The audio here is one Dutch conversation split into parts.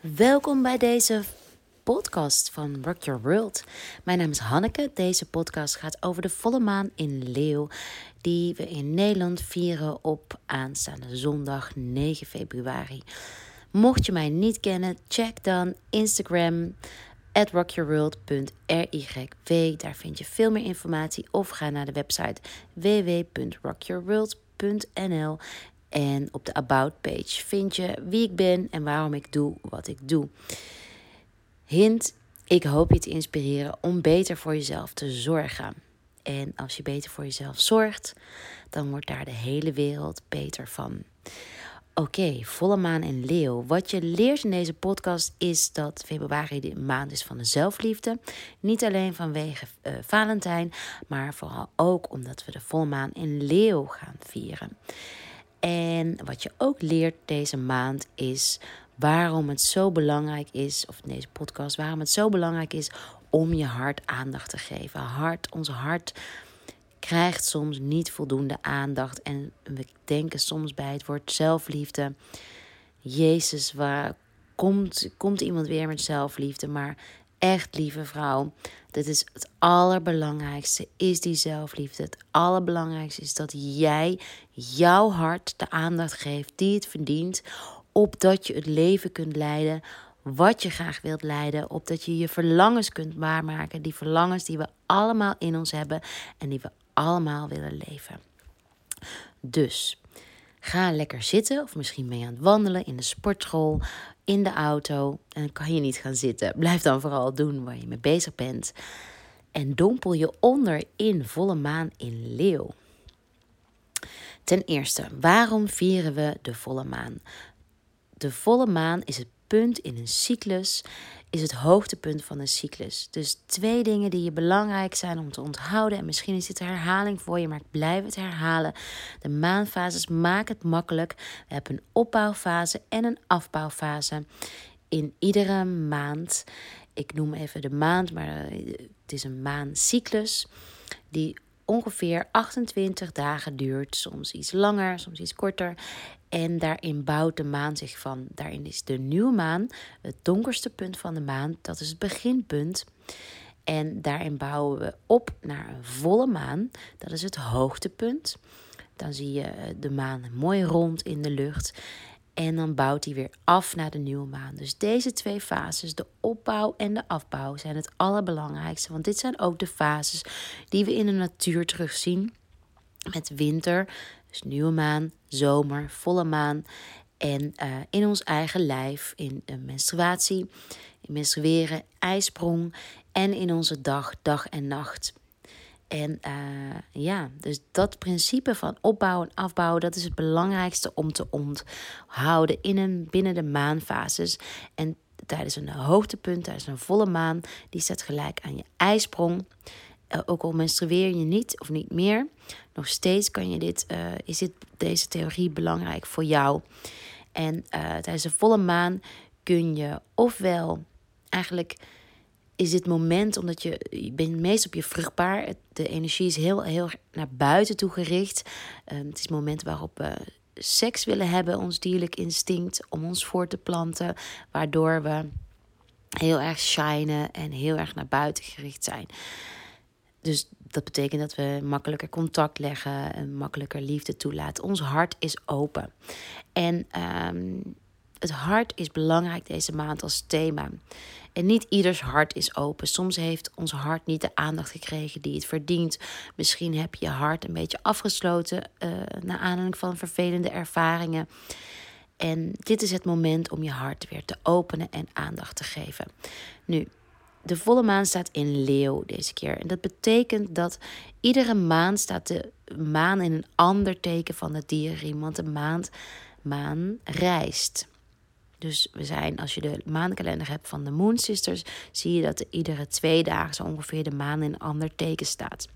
Welkom bij deze podcast van Rock Your World. Mijn naam is Hanneke. Deze podcast gaat over de volle maan in Leeuw, die we in Nederland vieren op aanstaande zondag 9 februari. Mocht je mij niet kennen, check dan Instagram at rockyourworld.ryw. Daar vind je veel meer informatie of ga naar de website www.rockyourworld.nl en op de About page vind je wie ik ben en waarom ik doe wat ik doe. Hint, ik hoop je te inspireren om beter voor jezelf te zorgen. En als je beter voor jezelf zorgt, dan wordt daar de hele wereld beter van. Oké, volle maan en leeuw. Wat je leert in deze podcast is dat februari de maand is van de zelfliefde. Niet alleen vanwege uh, Valentijn, maar vooral ook omdat we de volle maan in leeuw gaan vieren. En wat je ook leert deze maand is waarom het zo belangrijk is, of in deze podcast, waarom het zo belangrijk is om je hart aandacht te geven. Hart, ons hart krijgt soms niet voldoende aandacht. En we denken soms bij het woord zelfliefde. Jezus, waar komt, komt iemand weer met zelfliefde? Maar echt, lieve vrouw, dit is het allerbelangrijkste, is die zelfliefde. Het allerbelangrijkste is dat jij jouw hart de aandacht geeft die het verdient, opdat je het leven kunt leiden wat je graag wilt leiden, opdat je je verlangens kunt waarmaken, die verlangens die we allemaal in ons hebben en die we allemaal willen leven. Dus ga lekker zitten, of misschien je aan het wandelen in de sportschool, in de auto. En kan je niet gaan zitten. Blijf dan vooral doen waar je mee bezig bent. En dompel je onder in volle maan in leeuw. Ten eerste, waarom vieren we de volle maan? De volle maan is het punt in een cyclus is het hoogtepunt van een cyclus. Dus twee dingen die je belangrijk zijn om te onthouden. En misschien is dit herhaling voor je, maar ik blijf het herhalen. De maanfases maken het makkelijk. We hebben een opbouwfase en een afbouwfase in iedere maand. Ik noem even de maand, maar eh, het is een maancyclus die ongeveer 28 dagen duurt, soms iets langer, soms iets korter. En daarin bouwt de maan zich van. Daarin is de nieuwe maan het donkerste punt van de maan. Dat is het beginpunt. En daarin bouwen we op naar een volle maan. Dat is het hoogtepunt. Dan zie je eh, de maan mooi rond in de lucht. En dan bouwt hij weer af naar de nieuwe maan. Dus deze twee fases, de opbouw en de afbouw, zijn het allerbelangrijkste. Want dit zijn ook de fases die we in de natuur terugzien. Met winter, dus nieuwe maan, zomer, volle maan. En uh, in ons eigen lijf, in een menstruatie, in menstrueren, ijsprong en in onze dag, dag en nacht. En uh, ja, dus dat principe van opbouwen en afbouwen, dat is het belangrijkste om te onthouden in een, binnen de maanfases. En tijdens een hoogtepunt, tijdens een volle maan, die staat gelijk aan je ijsprong. Uh, ook al menstrueer je niet of niet meer, nog steeds kan je dit, uh, is dit, deze theorie belangrijk voor jou. En tijdens een volle maan kun je ofwel eigenlijk is dit moment, omdat je, je bent meest op je vruchtbaar. De energie is heel, heel naar buiten toe gericht. Um, het is het moment waarop we seks willen hebben, ons dierlijk instinct, om ons voor te planten. Waardoor we heel erg shinen en heel erg naar buiten gericht zijn. Dus dat betekent dat we makkelijker contact leggen en makkelijker liefde toelaten. Ons hart is open. En um, het hart is belangrijk deze maand als thema. En niet ieders hart is open. Soms heeft ons hart niet de aandacht gekregen die het verdient. Misschien heb je je hart een beetje afgesloten uh, naar aanleiding van vervelende ervaringen. En dit is het moment om je hart weer te openen en aandacht te geven. Nu, de volle maan staat in leeuw deze keer. En dat betekent dat iedere maand staat de maan in een ander teken van de dierenriem. Want de maand, maan reist. Dus we zijn, als je de maankalender hebt van de Moon Sisters, zie je dat er iedere twee dagen zo ongeveer de maan in een ander teken staat.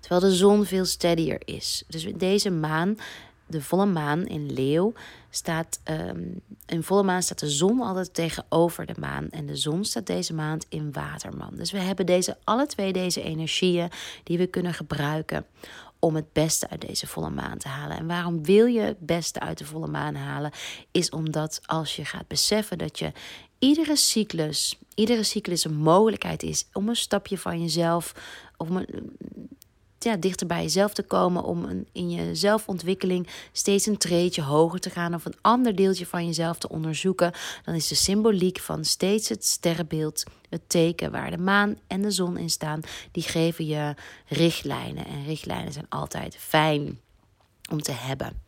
Terwijl de zon veel steadier is. Dus deze maan, de volle maan in Leeuw, staat um, in volle maan staat de zon altijd tegenover de maan. En de zon staat deze maand in Waterman. Dus we hebben deze, alle twee deze energieën die we kunnen gebruiken om het beste uit deze volle maan te halen. En waarom wil je het beste uit de volle maan halen? Is omdat als je gaat beseffen dat je iedere cyclus, iedere cyclus een mogelijkheid is om een stapje van jezelf, om een, ja, dichter bij jezelf te komen, om een, in je zelfontwikkeling steeds een treetje hoger te gaan of een ander deeltje van jezelf te onderzoeken, dan is de symboliek van steeds het sterrenbeeld, het teken waar de maan en de zon in staan, die geven je richtlijnen. En richtlijnen zijn altijd fijn om te hebben.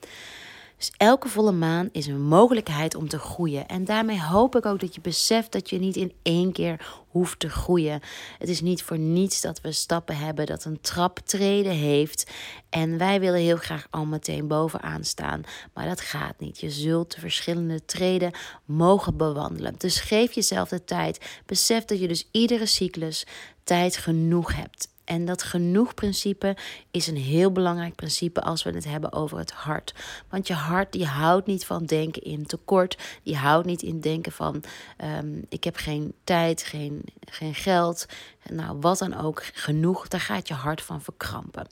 Dus elke volle maan is een mogelijkheid om te groeien. En daarmee hoop ik ook dat je beseft dat je niet in één keer hoeft te groeien. Het is niet voor niets dat we stappen hebben, dat een trap treden heeft. En wij willen heel graag al meteen bovenaan staan. Maar dat gaat niet. Je zult de verschillende treden mogen bewandelen. Dus geef jezelf de tijd. Besef dat je dus iedere cyclus tijd genoeg hebt. En dat genoeg-principe is een heel belangrijk principe als we het hebben over het hart. Want je hart die houdt niet van denken in tekort. Die houdt niet in denken van um, ik heb geen tijd, geen, geen geld. Nou, wat dan ook, genoeg. Daar gaat je hart van verkrampen.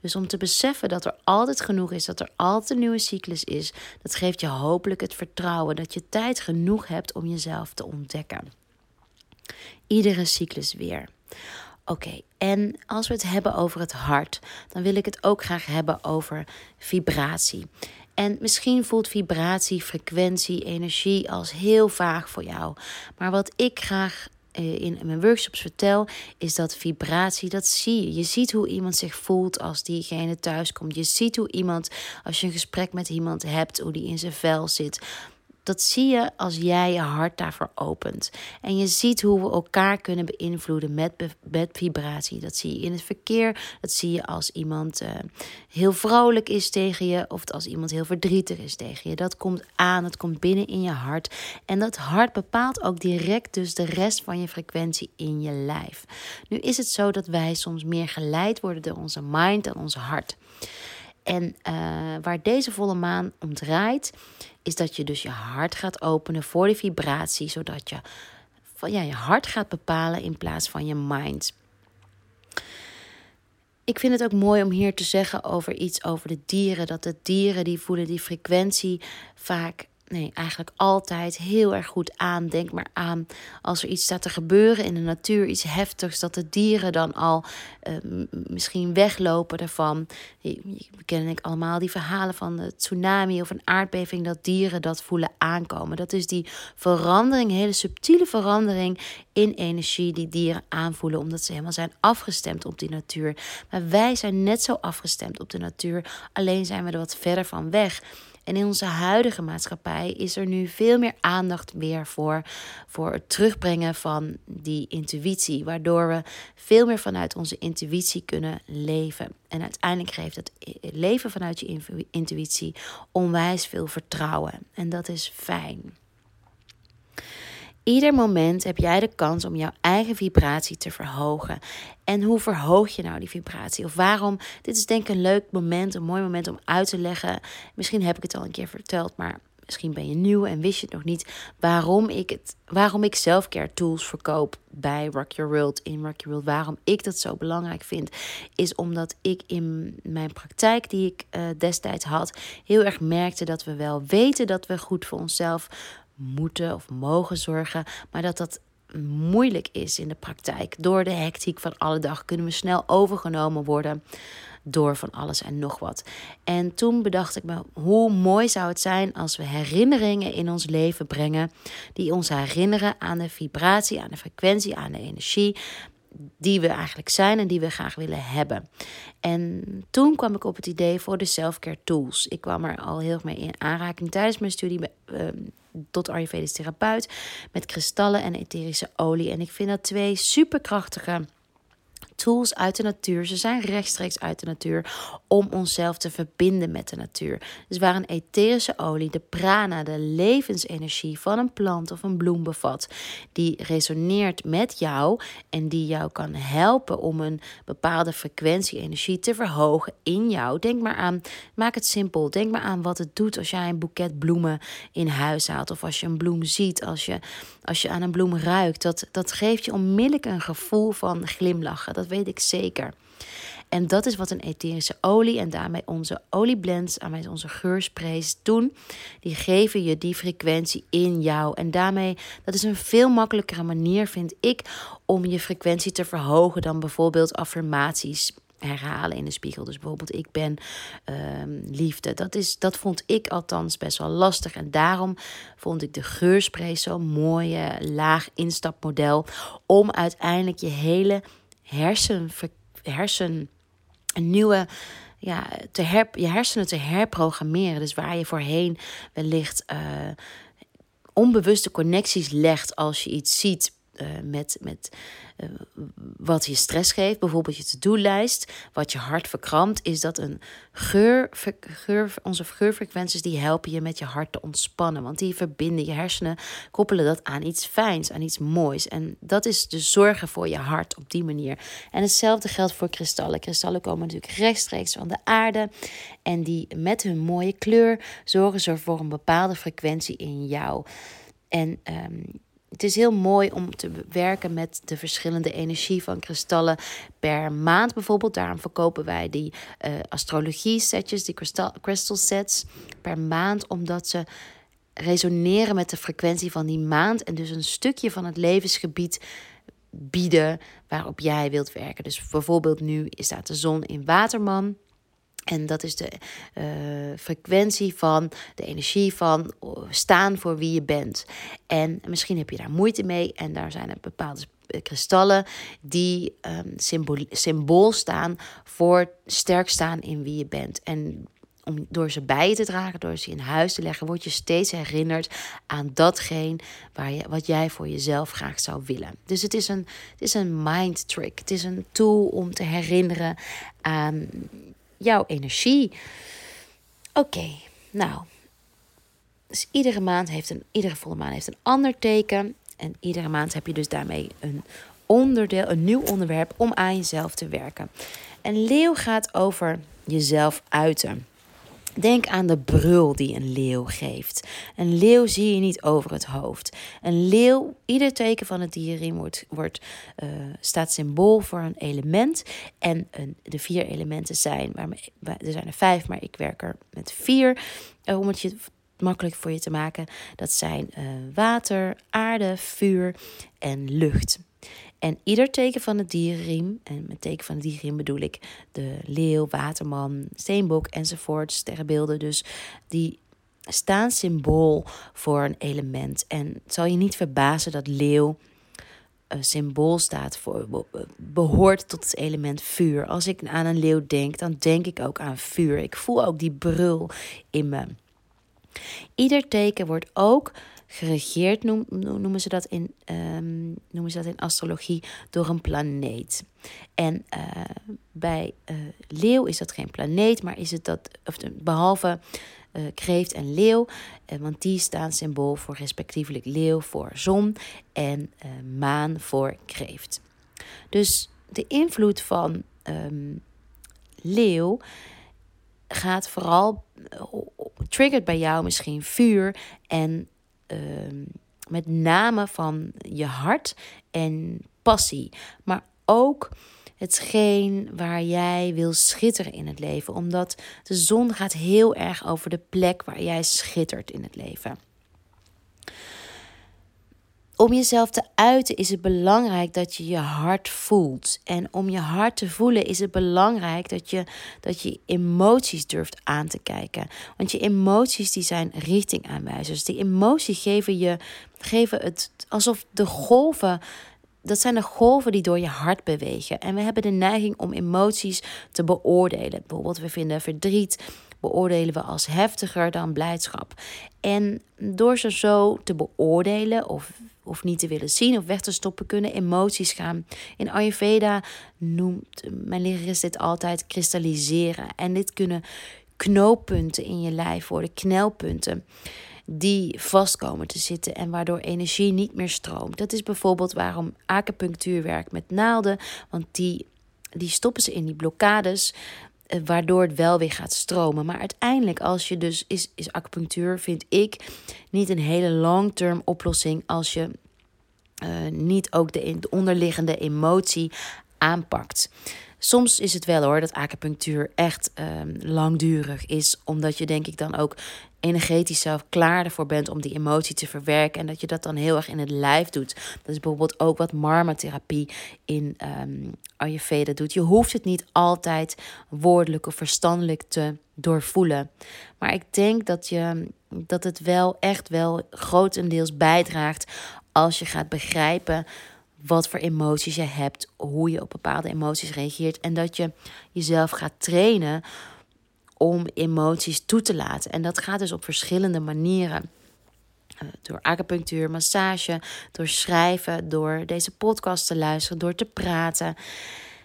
Dus om te beseffen dat er altijd genoeg is, dat er altijd een nieuwe cyclus is, dat geeft je hopelijk het vertrouwen dat je tijd genoeg hebt om jezelf te ontdekken. Iedere cyclus weer. Oké, en als we het hebben over het hart, dan wil ik het ook graag hebben over vibratie. En misschien voelt vibratie, frequentie, energie als heel vaag voor jou. Maar wat ik graag eh, in mijn workshops vertel, is dat vibratie, dat zie je. Je ziet hoe iemand zich voelt als diegene thuiskomt. Je ziet hoe iemand, als je een gesprek met iemand hebt, hoe die in zijn vel zit. Dat zie je als jij je hart daarvoor opent. En je ziet hoe we elkaar kunnen beïnvloeden met, met vibratie. Dat zie je in het verkeer. Dat zie je als iemand uh, heel vrolijk is tegen je. Of als iemand heel verdrietig is tegen je. Dat komt aan. Het komt binnen in je hart. En dat hart bepaalt ook direct dus de rest van je frequentie in je lijf. Nu is het zo dat wij soms meer geleid worden door onze mind dan onze hart. En uh, waar deze volle maan om draait, is dat je dus je hart gaat openen voor de vibratie, zodat je van, ja, je hart gaat bepalen in plaats van je mind. Ik vind het ook mooi om hier te zeggen over iets over de dieren. Dat de dieren die voelen die frequentie vaak nee, eigenlijk altijd heel erg goed aan. Denk maar aan als er iets staat te gebeuren in de natuur, iets heftigs, dat de dieren dan al uh, misschien weglopen ervan. We kennen ik allemaal die verhalen van de tsunami of een aardbeving, dat dieren dat voelen aankomen. Dat is die verandering, hele subtiele verandering in energie die dieren aanvoelen, omdat ze helemaal zijn afgestemd op die natuur. Maar wij zijn net zo afgestemd op de natuur, alleen zijn we er wat verder van weg. En in onze huidige maatschappij is er nu veel meer aandacht weer voor, voor het terugbrengen van die intuïtie. Waardoor we veel meer vanuit onze intuïtie kunnen leven. En uiteindelijk geeft het leven vanuit je intuïtie onwijs veel vertrouwen. En dat is fijn. Ieder moment heb jij de kans om jouw eigen vibratie te verhogen. En hoe verhoog je nou die vibratie? Of waarom? Dit is denk ik een leuk moment, een mooi moment om uit te leggen. Misschien heb ik het al een keer verteld, maar misschien ben je nieuw en wist je het nog niet. Waarom ik, het, waarom ik selfcare tools verkoop bij Rock Your World, in Rock Your World. Waarom ik dat zo belangrijk vind, is omdat ik in mijn praktijk die ik uh, destijds had, heel erg merkte dat we wel weten dat we goed voor onszelf moeten of mogen zorgen, maar dat dat moeilijk is in de praktijk. Door de hectiek van alle dag kunnen we snel overgenomen worden door van alles en nog wat. En toen bedacht ik me, hoe mooi zou het zijn als we herinneringen in ons leven brengen die ons herinneren aan de vibratie, aan de frequentie, aan de energie die we eigenlijk zijn en die we graag willen hebben. En toen kwam ik op het idee voor de self-care tools. Ik kwam er al heel erg mee in aanraking tijdens mijn studie uh, tot Ayurvedisch therapeut met kristallen en etherische olie. En ik vind dat twee superkrachtige tools uit de natuur. Ze zijn rechtstreeks uit de natuur om onszelf te verbinden met de natuur. Dus waar een etherische olie de prana, de levensenergie van een plant of een bloem bevat, die resoneert met jou en die jou kan helpen om een bepaalde frequentie energie te verhogen in jou. Denk maar aan, maak het simpel. Denk maar aan wat het doet als jij een boeket bloemen in huis haalt of als je een bloem ziet, als je, als je aan een bloem ruikt. Dat, dat geeft je onmiddellijk een gevoel van glimlachen. Dat weet ik zeker. En dat is wat een etherische olie en daarmee onze olieblends, daarmee onze geursprays doen. Die geven je die frequentie in jou. En daarmee, dat is een veel makkelijkere manier, vind ik, om je frequentie te verhogen dan bijvoorbeeld affirmaties herhalen in de spiegel. Dus bijvoorbeeld, ik ben ehm, liefde. Dat, is, dat vond ik althans best wel lastig. En daarom vond ik de geurspray zo'n mooie laag instapmodel. Om uiteindelijk je hele hersen, hersen een nieuwe ja, te her, je hersenen te herprogrammeren. Dus waar je voorheen wellicht uh, onbewuste connecties legt als je iets ziet uh, met, met uh, wat je stress geeft, bijvoorbeeld je to-do-lijst, wat je hart verkrampt, is dat een geur, geur, onze geurfrequenties die helpen je met je hart te ontspannen, want die verbinden je hersenen, koppelen dat aan iets fijns, aan iets moois. En dat is de zorgen voor je hart op die manier. En hetzelfde geldt voor kristallen. Kristallen komen natuurlijk rechtstreeks van de aarde en die met hun mooie kleur zorgen ze voor een bepaalde frequentie in jou. En um, het is heel mooi om te werken met de verschillende energie van kristallen per maand bijvoorbeeld. Daarom verkopen wij die uh, astrologie setjes, die crystal, crystal sets per maand, omdat ze resoneren met de frequentie van die maand en dus een stukje van het levensgebied bieden waarop jij wilt werken. Dus bijvoorbeeld nu staat de zon in Waterman. En dat is de uh, frequentie van de energie van staan voor wie je bent. En misschien heb je daar moeite mee. En daar zijn er bepaalde kristallen die um, symbool, staan voor sterk staan in wie je bent. En om, door ze bij je te dragen, door ze in huis te leggen, word je steeds herinnerd aan datgene waar je, wat jij voor jezelf graag zou willen. Dus het is, een, het is een mind trick. Het is een tool om te herinneren aan energie. Oké, nou. Dus iedere maand heeft een, iedere volle maand heeft een ander teken. En iedere maand heb je dus daarmee een onderdeel, een nieuw onderwerp om aan jezelf te werken. En leeuw gaat over jezelf uiten. Denk aan de brul die een leeuw geeft. Een leeuw zie je niet over het hoofd. Een leeuw, ieder teken van het dierenriem wordt, wordt, uh, staat symbool voor een element. En de vier elementen zijn, er zijn er vijf, maar ik werk er met vier. Uh, om het je makkelijk voor je te maken. Dat zijn uh, water, aarde, vuur en lucht. En ieder teken van het dierenriem, en met teken van het dierenriem bedoel ik de leeuw, waterman, steenbok enzovoort, sterrenbeelden. Dus die staan symbool voor een element. En het zal je niet verbazen dat leeuw een symbool staat voor, behoort tot het element vuur. Als ik aan een leeuw denk, dan denk ik ook aan vuur. Ik voel ook die brul in me. Ieder teken wordt ook geregeerd, noemen, ze dat in, um, noemen ze dat in astrologie, door een planeet. En uh, bij uh, leeuw is dat geen planeet, maar is het dat, of behalve uh, kreeft en leeuw, want die staan symbool voor respectievelijk leeuw voor zon en maan voor kreeft. Dus de invloed van um, leeuw gaat vooral, triggert bij jou misschien vuur en Ehm, met name van je hart en passie. Maar ook hetgeen waar jij wil schitteren in het leven. Omdat de zon gaat heel erg over de plek waar jij schittert in het leven om jezelf te uiten is het belangrijk dat je je hart voelt. En om je hart te voelen is het belangrijk dat je, dat je emoties durft aan te kijken. Want je emoties die zijn richtingaanwijzers. Die emoties geven je geven het alsof de golven. Dat zijn de golven die door je hart bewegen. En we hebben de neiging om emoties te beoordelen. Bijvoorbeeld, we vinden verdriet beoordelen we als heftiger dan blijdschap. En door ze zo te beoordelen of of niet te willen zien of weg te stoppen, kunnen emoties gaan. In Ayurveda noemt mijn lerares dit altijd kristalliseren. En dit kunnen knooppunten in je lijf worden, knelpunten die vast komen te zitten en waardoor energie niet meer stroomt. Dat is bijvoorbeeld waarom acupunctuur werkt met naalden, want die, die stoppen ze in die blokkades, waardoor het wel weer gaat stromen. Maar uiteindelijk, als je dus is, is acupunctuur, vind ik niet een hele long-term oplossing als je uh, niet ook de, de onderliggende emotie aanpakt. Soms is het wel hoor dat acupunctuur echt um, langdurig is, omdat je denk ik dan ook energetisch zelf klaar ervoor bent om die emotie te verwerken. En dat je dat dan heel erg in het lijf doet. Dat is bijvoorbeeld ook wat marmatherapie in um, Ayurveda doet. Je hoeft het niet altijd woordelijk of verstandelijk te doorvoelen. Maar ik denk dat, je, dat het wel echt wel grotendeels bijdraagt als je gaat begrijpen wat voor emoties je hebt, hoe je op bepaalde emoties reageert en dat je jezelf gaat trainen om emoties toe te laten. En dat gaat dus op verschillende manieren. Uh, door acupunctuur, massage, door schrijven, door deze podcast te luisteren, door te praten.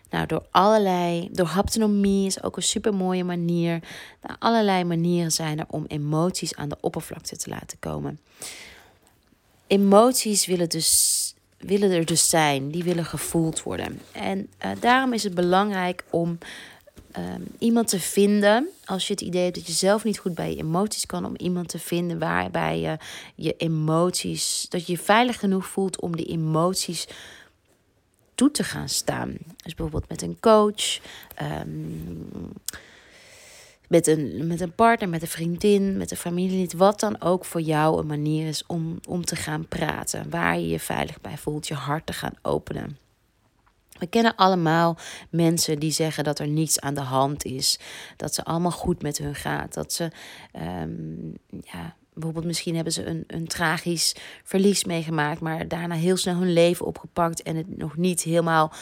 Nou, door allerlei, door haptonomie is ook een super mooie manier. Nou, allerlei manieren zijn er om emoties aan de oppervlakte te laten komen. Emoties willen, dus, willen er dus zijn, die willen gevoeld worden. En uh, daarom is het belangrijk om um, iemand te vinden. Als je het idee hebt dat je zelf niet goed bij je emoties kan, om iemand te vinden waarbij je je emoties, dat je je veilig genoeg voelt om die emoties toe te gaan staan. Dus bijvoorbeeld met een coach, um, met, een, met een partner, met een vriendin, met een familielid, wat dan ook voor jou een manier is om, om te gaan praten. Waar je je veilig bij voelt, je hart te gaan openen. We kennen allemaal mensen die zeggen dat er niets aan de hand is. Dat ze allemaal goed met hun gaat. Dat ze, um, ja, bijvoorbeeld misschien hebben ze een, een tragisch verlies meegemaakt, maar daarna heel snel hun leven opgepakt en het nog niet helemaal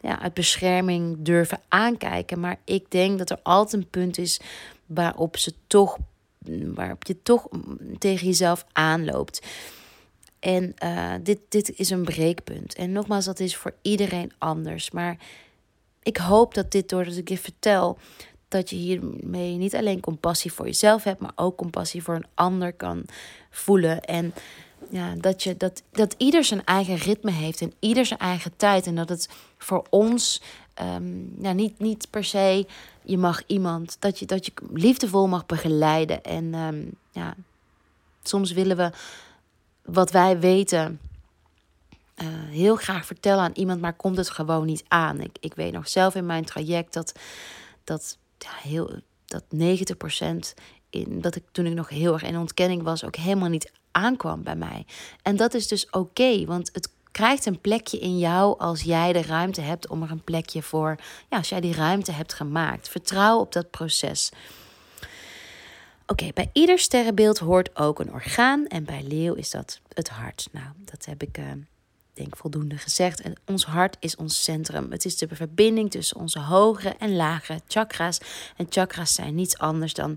ja, uit bescherming durven aankijken. Maar ik denk dat er altijd een punt is waarop ze toch, waarop je toch tegen jezelf aanloopt. En uh, dit, dit is een breekpunt. En nogmaals, dat is voor iedereen anders. Maar ik hoop dat dit, doordat ik je vertel, dat je hiermee niet alleen compassie voor jezelf hebt, maar ook compassie voor een ander kan voelen. En ja, dat, je, dat, dat ieder zijn eigen ritme heeft en ieder zijn eigen tijd. En dat het voor ons um, ja, niet, niet per se, je mag iemand, dat je, dat je liefdevol mag begeleiden. En um, ja, soms willen we wat wij weten uh, heel graag vertellen aan iemand, maar komt het gewoon niet aan. Ik, ik weet nog zelf in mijn traject dat, dat, ja, heel, dat 90% in, dat ik toen ik nog heel erg in ontkenning was, ook helemaal niet aankwam bij mij. En dat is dus oké, want het krijgt een plekje in jou als jij de ruimte hebt om er een plekje voor, ja, als jij die ruimte hebt gemaakt. Vertrouw op dat proces. Oké, bij ieder sterrenbeeld hoort ook een orgaan en bij leeuw is dat het hart. Nou, dat heb ik uh, denk voldoende gezegd. En ons hart is ons centrum. Het is de verbinding tussen onze hogere en lagere chakra's. En chakra's zijn niets anders dan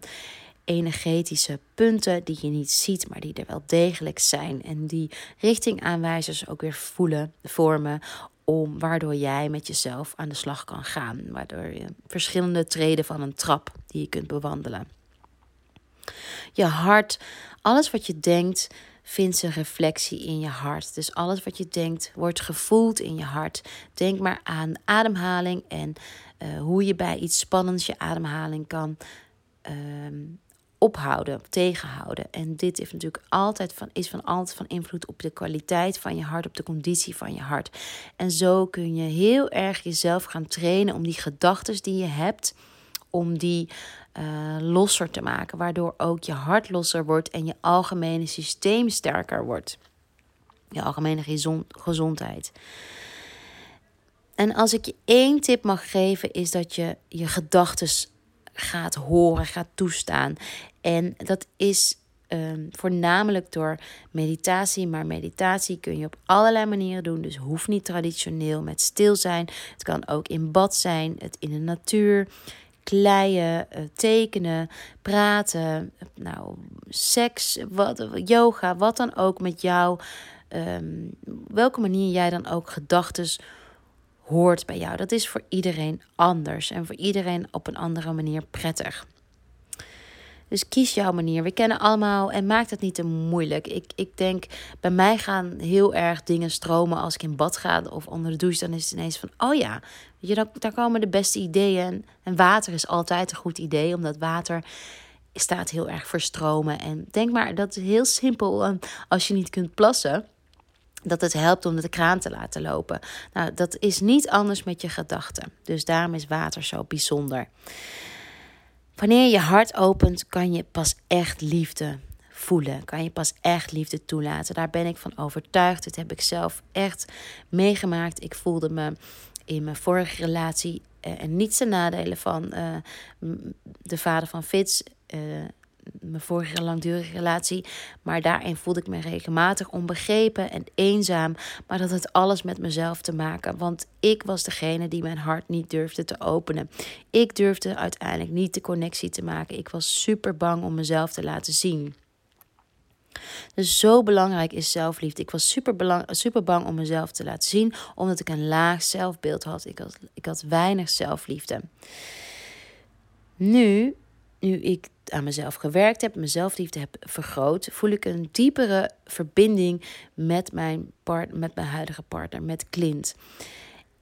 energetische punten die je niet ziet, maar die er wel degelijk zijn. En die richtingaanwijzers ook weer voelen, vormen, om, waardoor jij met jezelf aan de slag kan gaan. Waardoor je verschillende treden van een trap die je kunt bewandelen. Je hart, alles wat je denkt, vindt zijn reflectie in je hart. Dus alles wat je denkt, wordt gevoeld in je hart. Denk maar aan ademhaling en uh, hoe je bij iets spannends je ademhaling kan uh, ophouden, tegenhouden. En dit is natuurlijk altijd van, is van altijd van invloed op de kwaliteit van je hart, op de conditie van je hart. En zo kun je heel erg jezelf gaan trainen om die gedachten die je hebt, om die uh, losser te maken, waardoor ook je hart losser wordt en je algemene systeem sterker wordt. Je algemene gezondheid. En als ik je één tip mag geven, is dat je je gedachten gaat horen, gaat toestaan. En dat is um, voornamelijk door meditatie. Maar meditatie kun je op allerlei manieren doen. Dus hoeft niet traditioneel met stil zijn. Het kan ook in bad zijn, het in de natuur kleien, eh, tekenen, praten, nou, seks, wat, yoga, wat dan ook met jou. Um, welke manier jij dan ook gedachten hoort bij jou. Dat is voor iedereen anders en voor iedereen op een andere manier prettig. Dus kies jouw manier. We kennen allemaal en maak het niet te moeilijk. Ik, ik denk, bij mij gaan heel erg dingen stromen als ik in bad ga of onder de douche. Dan is het ineens van, oh ja, je, daar komen de beste ideeën. En water is altijd een goed idee, omdat water staat heel erg voor stromen. En denk maar, dat is heel simpel als je niet kunt plassen dat het helpt om de kraan te laten lopen. Nou, dat is niet anders met je gedachten. Dus daarom is water zo bijzonder. Wanneer je hart opent, kan je pas echt liefde voelen. Kan je pas echt liefde toelaten. Daar ben ik van overtuigd. Dit heb ik zelf echt meegemaakt. Ik voelde me in mijn vorige relatie uh, en niets te nadelen van uh, de vader van Fitz. Uh, mijn vorige langdurige relatie. Maar daarin voelde ik me regelmatig onbegrepen en eenzaam. Maar dat had alles met mezelf te maken. Want ik was degene die mijn hart niet durfde te openen. Ik durfde uiteindelijk niet de connectie te maken. Ik was super bang om mezelf te laten zien. Dus zo belangrijk is zelfliefde. Ik was super, super bang om mezelf te laten zien, omdat ik een laag zelfbeeld had. Ik had, ik had weinig zelfliefde. Nu, nu ik aan mezelf gewerkt heb, mezelf liefde heb vergroot, voel ik een diepere verbinding met mijn, part, met mijn huidige partner, met Clint.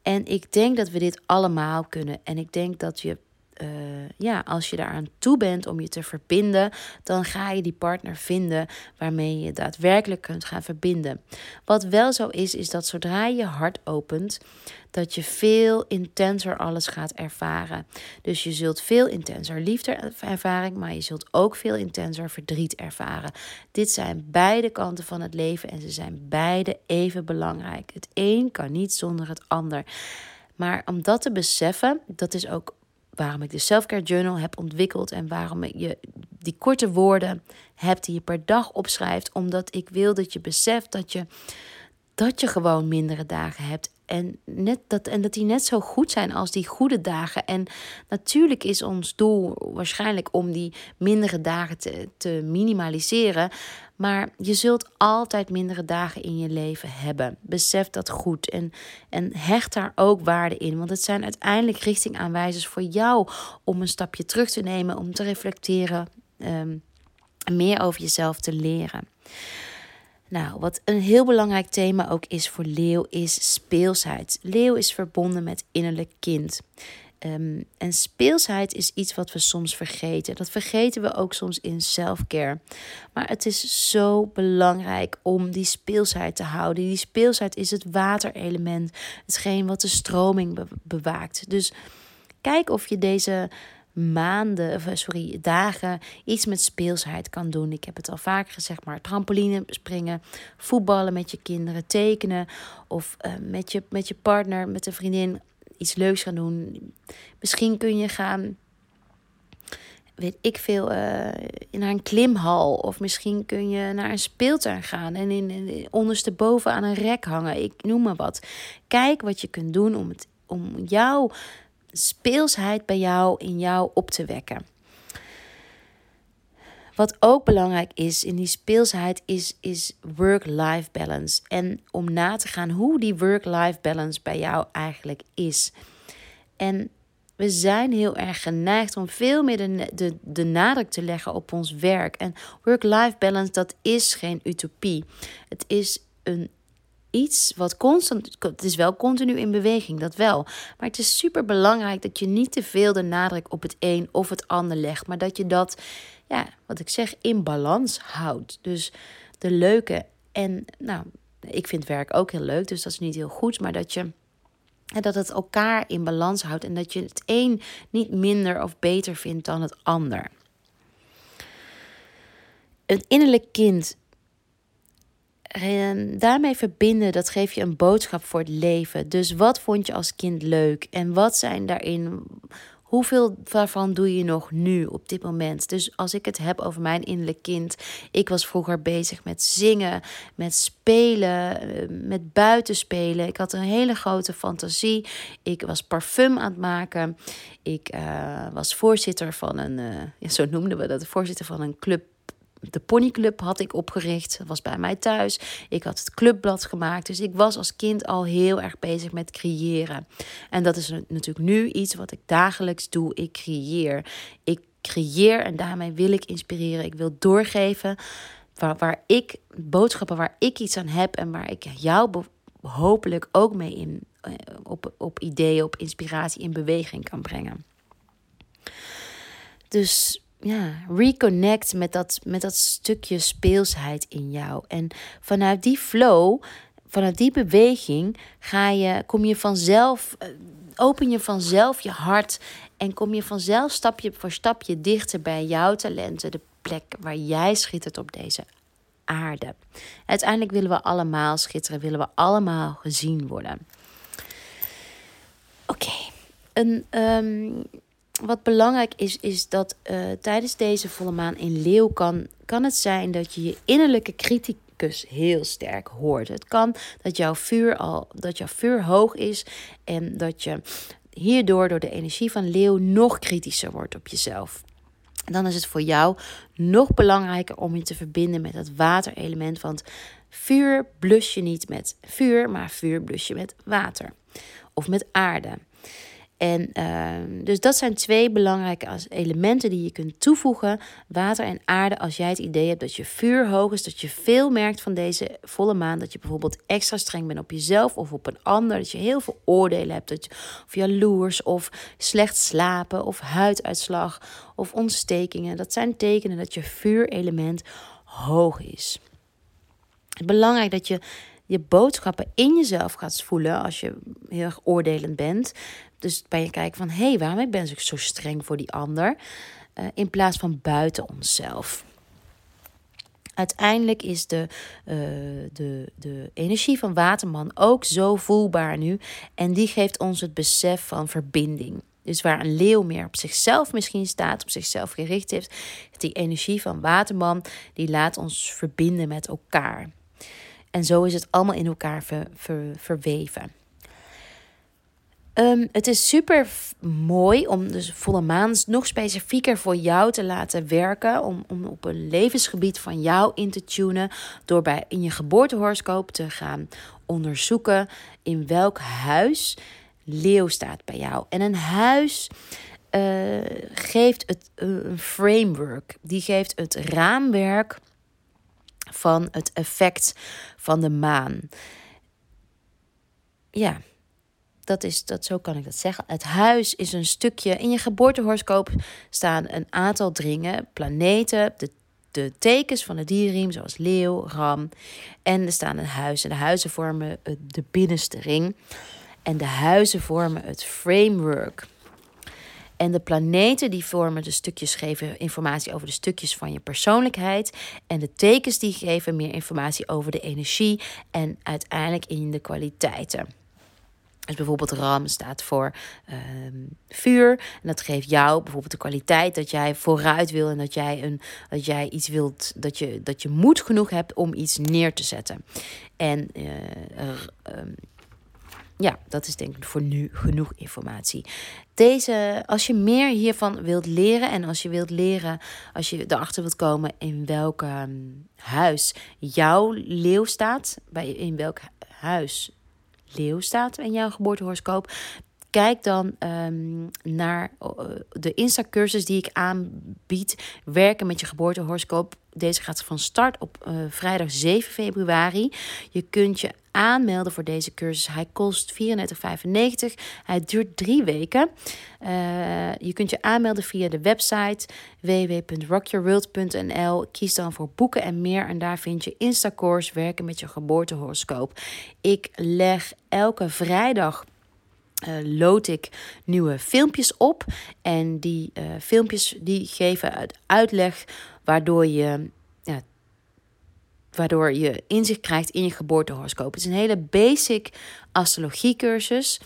En ik denk dat we dit allemaal kunnen. En ik denk dat je uh, ja, als je daaraan toe bent om je te verbinden, dan ga je die partner vinden waarmee je daadwerkelijk kunt gaan verbinden. Wat wel zo is, is dat zodra je hart opent, dat je veel intenser alles gaat ervaren. Dus je zult veel intenser liefde ervaren, maar je zult ook veel intenser verdriet ervaren. Dit zijn beide kanten van het leven en ze zijn beide even belangrijk. Het een kan niet zonder het ander. Maar om dat te beseffen, dat is ook waarom ik de Selfcare Journal heb ontwikkeld en waarom je die korte woorden hebt die je per dag opschrijft, omdat ik wil dat je beseft dat je, dat je gewoon mindere dagen hebt. En, net dat, en dat die net zo goed zijn als die goede dagen. En natuurlijk is ons doel waarschijnlijk om die mindere dagen te, te minimaliseren. Maar je zult altijd mindere dagen in je leven hebben. Besef dat goed en, en hecht daar ook waarde in. Want het zijn uiteindelijk richtingaanwijzers voor jou om een stapje terug te nemen, om te reflecteren, um, meer over jezelf te leren. Nou, wat een heel belangrijk thema ook is voor leeuw, is speelsheid. Leeuw is verbonden met innerlijk kind. Um, en speelsheid is iets wat we soms vergeten. Dat vergeten we ook soms in self-care. Maar het is zo belangrijk om die speelsheid te houden. Die speelsheid is het waterelement, hetgeen wat de stroming bewaakt. Dus kijk of je deze maanden, eh, sorry, dagen iets met speelsheid kan doen. Ik heb het al vaak gezegd, maar trampoline springen, voetballen met je kinderen, tekenen of uh, met, je, met je partner, met een vriendin iets leuks gaan doen. Misschien kun je gaan, weet ik veel, uh, naar een klimhal. Of misschien kun je naar een speeltuin gaan en in, in, ondersteboven aan een rek hangen. Ik noem maar wat. Kijk wat je kunt doen om, het, om jouw speelsheid bij jou in jou op te wekken. Wat ook belangrijk is in die speelsheid is, is work-life balance. En om na te gaan hoe die work-life balance bij jou eigenlijk is. En we zijn heel erg geneigd om veel meer de, de, de nadruk te leggen op ons werk. En work-life balance, dat is geen utopie. Het is een iets wat constant. Het is wel continu in beweging, dat wel. Maar het is super belangrijk dat je niet te veel de nadruk op het een of het ander legt. Maar dat je dat ja, wat ik zeg, in balans houdt. Dus de leuke en, nou, ik vind werk ook heel leuk, dus dat is niet heel goed, maar dat je. dat het elkaar in balans houdt en dat je het een niet minder of beter vindt dan het ander. Een innerlijk kind daarmee verbinden, dat geeft je een boodschap voor het leven. Dus wat vond je als kind leuk? En wat zijn daarin Hoeveel daarvan doe je nog nu op dit moment? Dus als ik het heb over mijn innerlijk kind. Ik was vroeger bezig met zingen, met spelen, eh, met buitenspelen. Ik had een hele grote fantasie. Ik was parfum aan het maken. Ik uh, was voorzitter van een, ja, zo noemden we dat, voorzitter van een club de ponyclub had ik opgericht. Dat was bij mij thuis. Ik had het clubblad gemaakt. Dus ik was als kind al heel erg bezig met creëren. En dat is natuurlijk nu iets wat ik dagelijks doe. Ik creëer. Ik creëer en daarmee wil ik inspireren. Ik wil doorgeven waar, waar ik boodschappen waar ik iets aan heb en waar ik jou hopelijk ook mee in eh, op, op ideeën, op inspiratie in beweging kan brengen. Dus ja, reconnect met dat, met dat stukje speelsheid in jou. En vanuit die flow vanuit die beweging ga je, kom je vanzelf, eh, open je vanzelf je hart en kom je vanzelf stapje voor stapje dichter bij jouw talenten, de plek waar jij schittert op deze aarde. Uiteindelijk willen we allemaal schitteren, willen we allemaal gezien worden. Oké, een. Ehm, wat belangrijk is, is dat uh, tijdens deze volle maan in leeuw kan, kan het zijn dat je je innerlijke criticus heel sterk hoort. Het kan dat jouw vuur al dat jouw vuur hoog is en dat je hierdoor door de energie van leeuw nog kritischer wordt op jezelf. Dan is het voor jou nog belangrijker om je te verbinden met het waterelement. Want vuur blus je niet met vuur, maar vuur blus je met water of met aarde. En uh, dus dat zijn twee belangrijke elementen die je kunt toevoegen. Water en aarde. Als jij het idee hebt dat je vuur hoog is, dat je veel merkt van deze volle maan. Dat je bijvoorbeeld extra streng bent op jezelf of op een ander. Dat je heel veel oordelen hebt. Dat je, of jaloers of slecht slapen of huiduitslag of ontstekingen. Dat zijn tekenen dat je vuurelement hoog is. Het is belangrijk dat je je boodschappen in jezelf gaat voelen als je heel erg oordelend bent. Dus bij je kijken van, hé, hey, waarom ben ik zo streng voor die ander? Uh, in plaats van buiten onszelf. Uiteindelijk is de, uh, de, de energie van Waterman ook zo voelbaar nu. En die geeft ons het besef van verbinding. Dus waar een leeuw meer op zichzelf misschien staat, op zichzelf gericht heeft, die energie van Waterman, die laat ons verbinden met elkaar. En zo is het allemaal in elkaar ver, ver, verweven. Um, het is super mooi om dus volle maan nog specifieker voor jou te laten werken. Om, om op een levensgebied van jou in te tunen. Door bij in je geboortehoroscoop te gaan onderzoeken in welk huis leeuw staat bij jou. En een huis uh, geeft het een framework. Die geeft het raamwerk van het effect van de maan. Ja, dat is, dat, zo kan ik dat zeggen. Het huis is een stukje. In je geboortehoroscoop staan een aantal dringen, planeten, de, de tekens van de dierriem, zoals leeuw, ram. En er staan een huis. En de huizen vormen de binnenste ring. En de huizen vormen het framework. En de planeten die vormen de stukjes geven informatie over de stukjes van je persoonlijkheid. En de tekens die geven meer informatie over de energie en uiteindelijk in de kwaliteiten. Dus bijvoorbeeld RAM staat voor ehm, vuur. En dat geeft jou bijvoorbeeld de kwaliteit dat jij vooruit wil en dat jij, een, dat jij iets wilt, dat je, dat je moed genoeg hebt om iets neer te zetten. En uh, ja, dat is denk ik voor nu genoeg informatie. Deze, als je meer hiervan wilt leren en als je wilt leren, als je erachter wilt komen in welk ehm, huis jouw leeuw staat, bij, in welk huis leeuw staat in jouw geboortehoroscoop, Kijk dan um, naar uh, de Insta-cursus die ik aanbied. Werken met je geboortehoroscoop. Deze gaat van start op uh, vrijdag 7 februari. Je kunt je aanmelden voor deze cursus. Hij kost 34,95. Hij duurt drie weken. Uh, je kunt je aanmelden via de website www.rockyourworld.nl. Kies dan voor boeken en meer. En daar vind je Insta-course werken met je geboortehoroscoop. Ik leg elke vrijdag uh, lood ik nieuwe filmpjes op. En die uh, filmpjes die geven uitleg waardoor je, waardoor je inzicht krijgt in je geboortehoroscoop. Het is een hele basic astrologie cursus.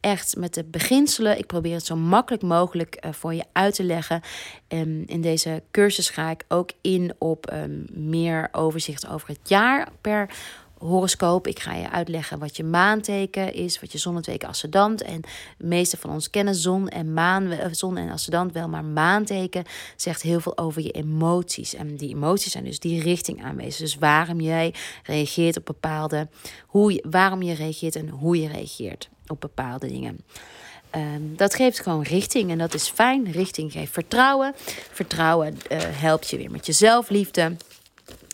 Echt met de beginselen. Ik probeer het zo makkelijk mogelijk uh, voor je uit te leggen. Um, in deze cursus ga ik ook in op um, meer overzicht over het jaar per horoscoop. Ik ga je uitleggen wat je maanteken is, wat je zon, teken, ascendant. En de meeste van ons kennen zon en maan, eh, zon en ascendant wel, maar maanteken zegt heel veel over je emoties. En die emoties zijn dus die richting aanwezig. Dus waarom jij reageert op bepaalde, hoe je, waarom je reageert en hoe je reageert op bepaalde dingen. Um, dat geeft gewoon richting en dat is fijn. Richting geeft vertrouwen. Vertrouwen uh, helpt je weer met je zelfliefde.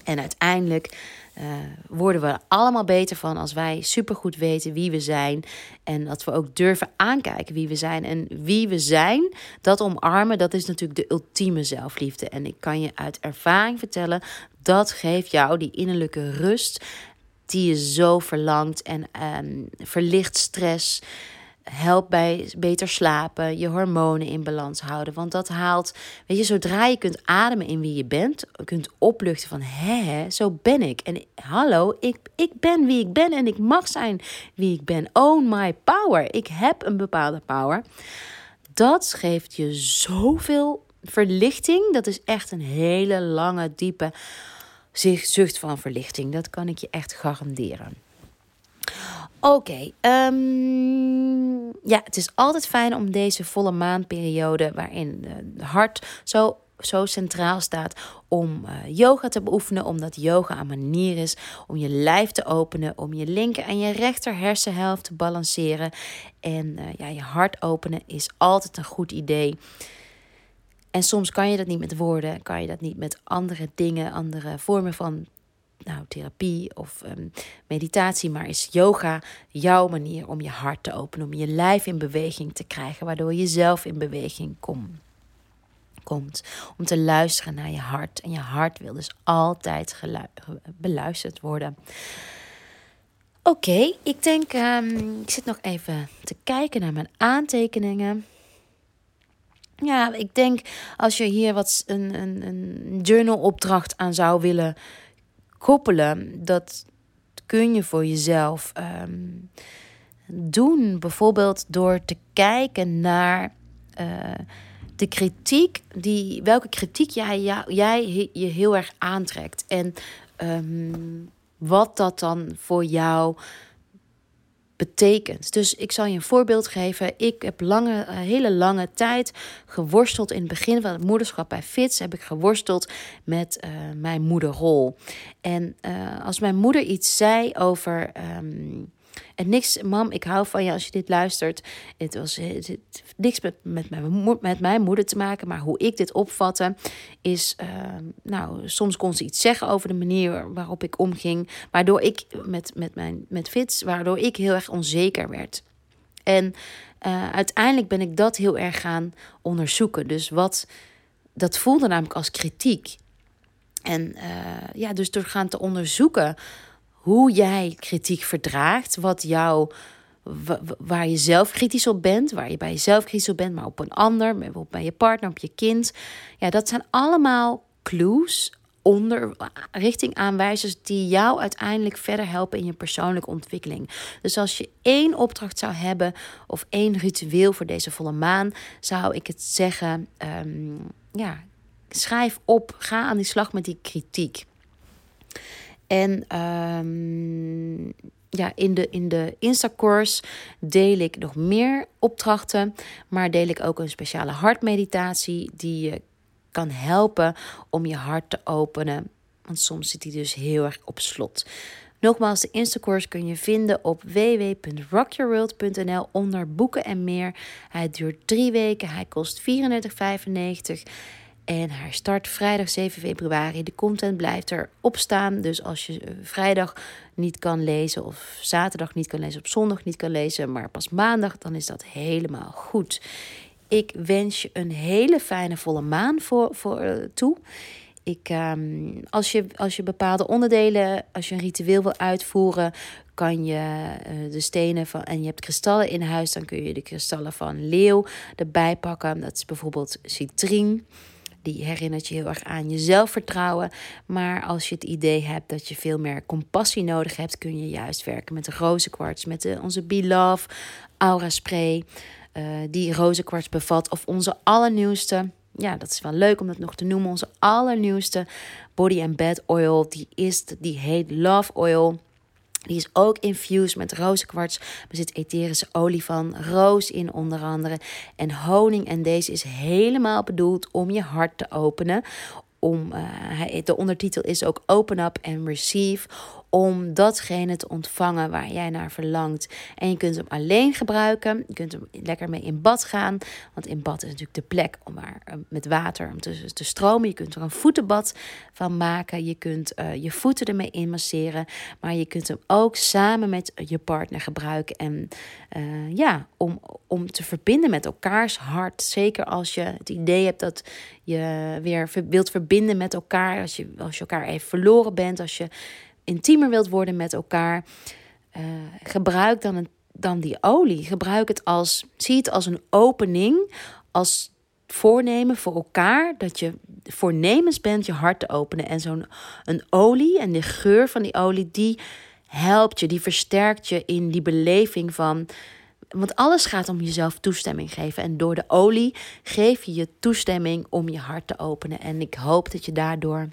En uiteindelijk uh, worden we allemaal beter van als wij supergoed weten wie we zijn. En dat we ook durven aankijken wie we zijn. En wie we zijn, dat omarmen, dat is natuurlijk de ultieme zelfliefde. En ik kan je uit ervaring vertellen, dat geeft jou die innerlijke rust. die je zo verlangt en um, verlicht stress. Helpt bij beter slapen, je hormonen in balans houden. Want dat haalt, weet je, zodra je kunt ademen in wie je bent, kunt opluchten van hé, zo ben ik. En hallo, ik, ik ben wie ik ben en ik mag zijn wie ik ben. Own my power. Ik heb een bepaalde power. Dat geeft je zoveel verlichting. Dat is echt een hele lange, diepe zucht van verlichting. Dat kan ik je echt garanderen. Oké, ehm, ja, het is altijd fijn om deze volle maanperiode, waarin het hart zo, zo centraal staat, om uh, yoga te beoefenen. Omdat yoga een manier is om je lijf te openen, om je linker en je rechter hersenhelft te balanceren. En uh, ja, je hart openen is altijd een goed idee. En soms kan je dat niet met woorden, kan je dat niet met andere dingen, andere vormen van nou, therapie of um, meditatie, maar is yoga jouw manier om je hart te openen, om je lijf in beweging te krijgen, waardoor je zelf in beweging kom, komt. Om te luisteren naar je hart. En je hart wil dus altijd beluisterd worden. Oké, ik denk, um, ik zit nog even te kijken naar mijn aantekeningen. Ja, ik denk als je hier wat een, een, een journalopdracht aan zou willen koppelen, dat kun je voor jezelf um, doen. Bijvoorbeeld door te kijken naar uh, de kritiek, die, welke kritiek jij, jij, jij je heel erg aantrekt. En um, wat dat dan voor jou betekent. Dus ik zal je een voorbeeld geven. Ik heb lange, hele lange tijd geworsteld in het begin van het moederschap bij Fits. Heb ik geworsteld met uh, mijn moederrol. En uh, als mijn moeder iets zei over. Um, en niks, mam, ik hou van je als je dit luistert. Het was het, niks met, met, mijn, met mijn moeder te maken, maar hoe ik dit opvatte is, uh, nou, soms kon ze iets zeggen over de manier waarop ik omging, waardoor ik met, met, mijn, met Fits, waardoor ik heel erg onzeker werd. En uh, uiteindelijk ben ik dat heel erg gaan onderzoeken. Dus wat, dat voelde namelijk als kritiek. En uh, ja, dus door gaan te onderzoeken hoe jij kritiek verdraagt, wat jou, waar je zelf kritisch op bent, waar je bij jezelf kritisch op bent, maar op een ander, bijvoorbeeld bij je partner, op je kind. Ja, dat zijn allemaal clues, onder richting aanwijzers die jou uiteindelijk verder helpen in je persoonlijke ontwikkeling. Dus als je één opdracht zou hebben of één ritueel voor deze volle maan, zou ik het zeggen: um, ja, schrijf op, ga aan die slag met die kritiek. En um, ja, in de, in de Instacourse deel ik nog meer opdrachten, maar deel ik ook een speciale hartmeditatie die je kan helpen om je hart te openen. Want soms zit die dus heel erg op slot. Nogmaals, de Instacourse kun je vinden op www.rockyourworld.nl onder boeken en meer. Hij duurt drie weken, hij kost 34,95. En hij start vrijdag 7 februari. De content blijft erop staan. Dus als je eh, vrijdag niet kan lezen, of zaterdag niet kan lezen, of zondag niet kan lezen, maar pas maandag, dan is dat helemaal goed. Ik wens je een hele fijne volle maan voor, voor, uh, toe. Ik, um, als, je, als je bepaalde onderdelen, als je een ritueel wil uitvoeren, kan je uh, de stenen van. En je hebt kristallen in huis, dan kun je de kristallen van leeuw erbij pakken. Dat is bijvoorbeeld citrien. Die herinnert je heel erg aan je zelfvertrouwen. Maar als je het idee hebt dat je veel meer compassie nodig hebt, kun je juist werken met de rozenkwarts, met onze Love Aura Spray. Uh, die rozenkwarts bevat. Of onze allernieuwste. Ja, dat is wel leuk om dat nog te noemen. Onze allernieuwste body and bed oil. Die, is, die heet Love Oil. Die is ook infused met rozenkwarts. Er zit etherische olie van roos in onder andere. En honing. En deze is helemaal bedoeld om je hart te openen. Om, uh, de ondertitel is ook Open Up and Receive om datgene te ontvangen waar jij naar verlangt. En je kunt hem alleen gebruiken. Je kunt hem lekker mee in bad gaan. Want in bad is natuurlijk de plek om waar, eh, met water om te, te stromen. Je kunt er een voetenbad van maken. Je kunt uh, je voeten ermee inmasseren. Maar je kunt hem ook samen met je partner gebruiken. En uh, ja, om, om te verbinden met elkaars hart. Zeker als je het idee hebt dat je weer wilt verbinden met elkaar. Als je, als je elkaar even verloren bent. Als je intiemer wilt worden met elkaar, uh, gebruik dan, dan die olie. Gebruik het als, zie het als een opening, als voornemen voor elkaar. Dat je voornemens bent je hart te openen. En zo'n een olie en de geur van die olie, die helpt je, die versterkt je in die beleving van. Want alles gaat om jezelf toestemming geven. En door de olie geef je je toestemming om je hart te openen. En ik hoop dat je daardoor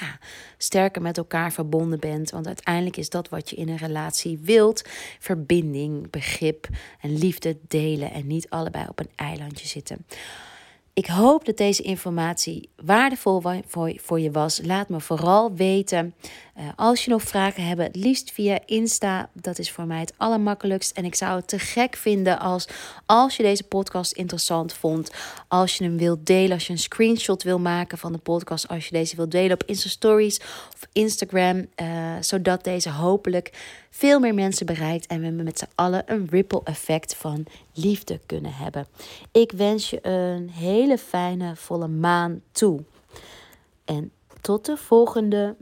ja, sterker met elkaar verbonden bent. Want uiteindelijk is dat wat je in een relatie wilt: verbinding, begrip en liefde delen. En niet allebei op een eilandje zitten. Ik hoop dat deze informatie waardevol voor je was. Laat me vooral weten. Uh, als je nog vragen hebt, het liefst via Insta. Dat is voor mij het allermakkelijkst. En ik zou het te gek vinden als, als je deze podcast interessant vond. Als je hem wilt delen, als je een screenshot wil maken van de podcast. Als je deze wilt delen op Insta Stories of Instagram. Uh, zodat deze hopelijk veel meer mensen bereikt. En we met z'n allen een ripple effect van liefde kunnen hebben. Ik wens je een hele fijne volle maan toe. En tot de volgende